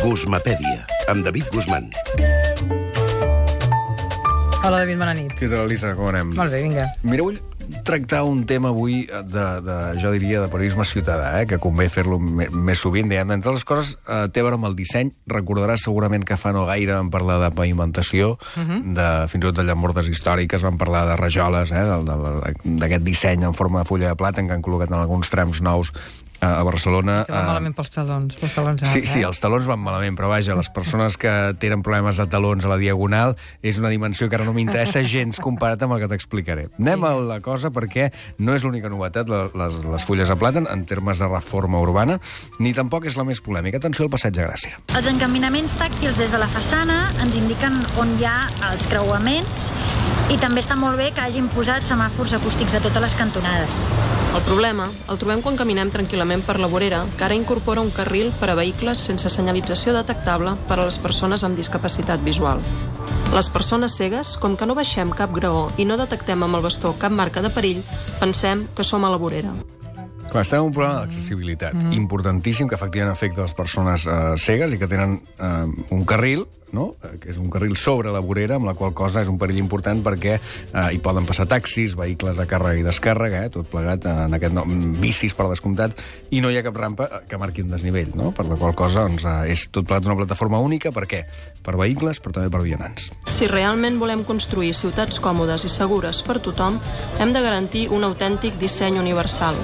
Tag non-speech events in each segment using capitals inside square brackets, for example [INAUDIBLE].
Guzmapèdia, amb David Guzmán. Hola, David, bona nit. Què tal, Elisa? Com anem? Molt bé, vinga. Mira, vull tractar un tema avui de, de jo diria, de periodisme ciutadà, eh? que convé fer-lo més sovint. Diguem, entre les coses, eh, té a veure amb el disseny. Recordaràs segurament que fa no gaire vam parlar de pavimentació, de, fins i tot de llambordes històriques, vam parlar de rajoles, eh? d'aquest disseny en forma de fulla de plata en què han col·locat en alguns trams nous a Barcelona. Que va eh, malament pels talons, pels talons Sí, alts, sí, eh? els talons van malament, però vaja, les persones que tenen problemes de talons a la diagonal és una dimensió que ara no m'interessa gens comparat amb el que t'explicaré. Anem a la cosa perquè no és l'única novetat, les, les fulles de plàtan, en termes de reforma urbana, ni tampoc és la més polèmica. Atenció al passeig de Gràcia. Els encaminaments tàctils des de la façana ens indiquen on hi ha els creuaments i també està molt bé que hagin posat semàfors acústics a totes les cantonades. El problema el trobem quan caminem tranquil·lament per la vorera, que ara incorpora un carril per a vehicles sense senyalització detectable per a les persones amb discapacitat visual. Les persones cegues, com que no baixem cap graó i no detectem amb el bastó cap marca de perill, pensem que som a la vorera. Clar, estem en un problema d'accessibilitat mm. importantíssim que efectivament afecta les persones eh, cegues i que tenen eh, un carril no? Eh, que és un carril sobre la vorera, amb la qual cosa és un perill important perquè eh, hi poden passar taxis, vehicles de càrrega i descàrrega, eh, tot plegat en aquest nom, bicis per descomptat, i no hi ha cap rampa eh, que marqui un desnivell, no? per la qual cosa doncs, eh, és tot plegat una plataforma única, per què? Per vehicles, però també per vianants. Si realment volem construir ciutats còmodes i segures per tothom, hem de garantir un autèntic disseny universal.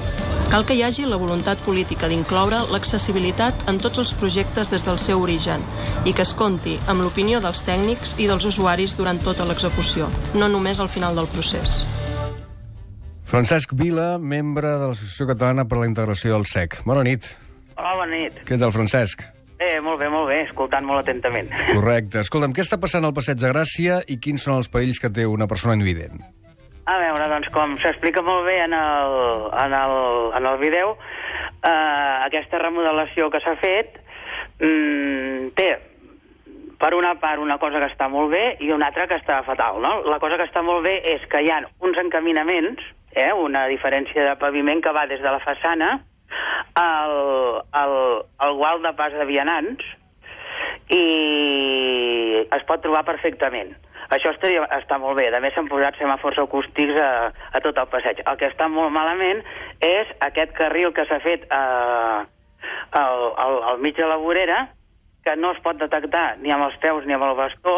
Cal que hi hagi la voluntat política d'incloure l'accessibilitat en tots els projectes des del seu origen i que es compti amb l'opinió dels tècnics i dels usuaris durant tota l'execució, no només al final del procés. Francesc Vila, membre de l'Associació Catalana per a la Integració del SEC. Bona nit. Hola, bona nit. Què tal, Francesc? Bé, molt bé, molt bé, escoltant molt atentament. Correcte. Escolta'm, què està passant al Passeig de Gràcia i quins són els perills que té una persona invident? A veure, doncs, com s'explica molt bé en el, en el, en el vídeo, eh, aquesta remodelació que s'ha fet mm, té, per una part, una cosa que està molt bé i una altra que està fatal, no? La cosa que està molt bé és que hi ha uns encaminaments, eh, una diferència de paviment que va des de la façana al, al, al gual de pas de vianants i es pot trobar perfectament. Això estaria, està molt bé. A més, s'han posat semàfors acústics a, a tot el passeig. El que està molt malament és aquest carril que s'ha fet eh, al, al, al mig de la vorera, que no es pot detectar ni amb els peus ni amb el bastó,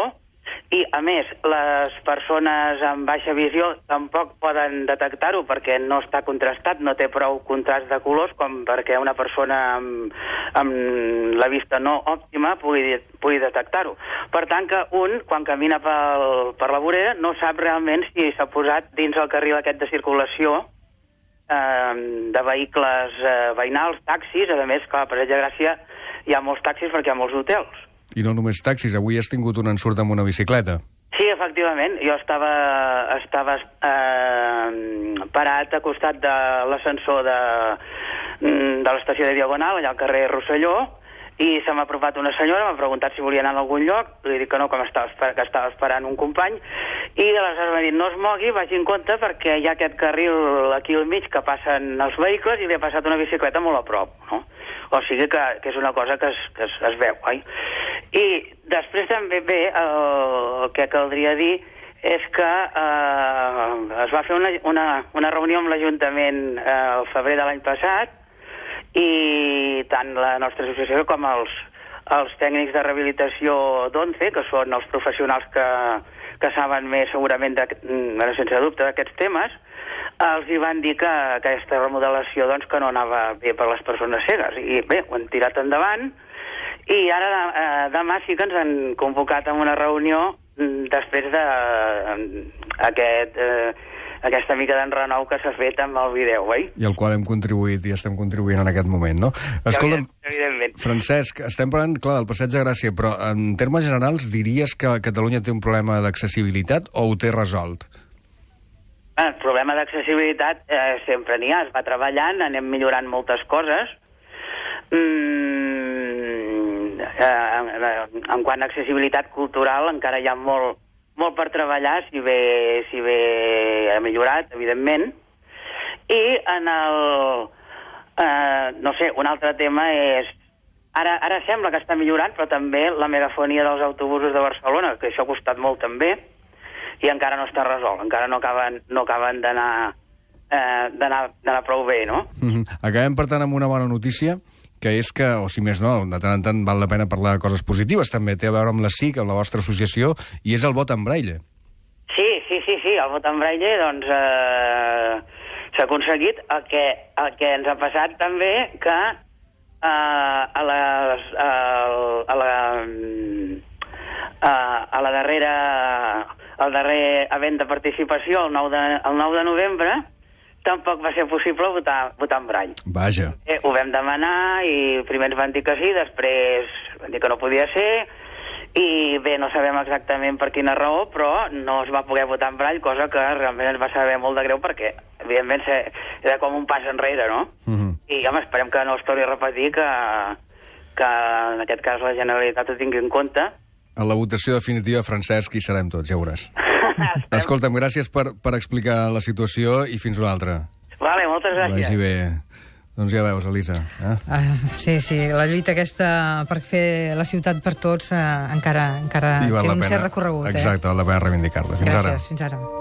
i, a més, les persones amb baixa visió tampoc poden detectar-ho perquè no està contrastat, no té prou contrast de colors com perquè una persona amb, amb la vista no òptima pugui, pugui detectar-ho. Per tant, que un, quan camina pel, per la vorera, no sap realment si s'ha posat dins el carril aquest de circulació eh, de vehicles eh, veïnals, taxis, a més, clar, per Gràcia hi ha molts taxis perquè hi ha molts hotels. I no només taxis, avui has tingut un ensurt amb una bicicleta. Sí, efectivament. Jo estava, estava eh, parat a costat de l'ascensor de, mm, de l'estació de Diagonal, allà al carrer Rosselló, i se m'ha apropat una senyora, m'ha preguntat si volia anar a algun lloc, li dic que no, que, estava, que estava esperant un company, i aleshores m'ha dit, no es mogui, vagi en compte, perquè hi ha aquest carril aquí al mig que passen els vehicles i li ha passat una bicicleta molt a prop, no? O sigui que, que és una cosa que es, que es, es veu, oi? I després també bé, el, el que caldria dir és que eh, es va fer una, una, una reunió amb l'Ajuntament eh, el febrer de l'any passat i tant la nostra associació com els, els tècnics de rehabilitació d'ONCE, que són els professionals que, que saben més segurament, de, bueno, sense dubte, d'aquests temes, els hi van dir que, que aquesta remodelació doncs, que no anava bé per les persones cegues. I bé, ho han tirat endavant i ara eh, demà sí que ens han convocat a una reunió mm, després de eh, aquest, eh, aquesta mica d'enrenou que s'ha fet amb el vídeo, oi? I al qual hem contribuït i estem contribuint en aquest moment, no? Escolta'm, Evidentment. Francesc, estem parlant, clar, del Passeig de Gràcia, però en termes generals diries que Catalunya té un problema d'accessibilitat o ho té resolt? Ah, El problema d'accessibilitat eh, sempre n'hi ha, es va treballant, anem millorant moltes coses. Mm, eh, en quant a accessibilitat cultural encara hi ha molt, molt per treballar, si bé, si bé ha millorat, evidentment. I en el... Eh, no sé, un altre tema és Ara, ara sembla que està millorant, però també la megafonia dels autobusos de Barcelona, que això ha costat molt també, i encara no està resolt, encara no acaben, no acaben d'anar eh, d'anar prou bé, no? Mm -hmm. Acabem, per tant, amb una bona notícia, que és que, o si més no, de tant en tant val la pena parlar de coses positives, també té a veure amb la SIC, amb la vostra associació, i és el vot en braille. Sí, sí, sí, sí, el vot en braille, doncs, eh, s'ha aconseguit el que, el que ens ha passat també, que eh, a, les, a, a la a, a la darrera el darrer event de participació el 9 de, el 9 de novembre tampoc va ser possible votar, votar en brall. Vaja. Eh, ho vam demanar i primer ens van dir que sí, després van dir que no podia ser i bé, no sabem exactament per quina raó, però no es va poder votar en brall, cosa que realment ens va saber molt de greu perquè, evidentment, era com un pas enrere, no? Mm -hmm. I, home, esperem que no es torni a repetir, que, que en aquest cas la Generalitat ho tingui en compte. A la votació definitiva, Francesc, hi serem tots, ja veuràs. [LAUGHS] Escolta'm, gràcies per, per explicar la situació i fins una altra. Vale, moltes gràcies. Vagi bé. Doncs ja veus, Elisa. Eh? Ah, sí, sí, la lluita aquesta per fer la ciutat per tots eh, encara, encara té un cert recorregut. Exacte, val la pena reivindicar-la. Eh? Fins ara. Gràcies, fins ara.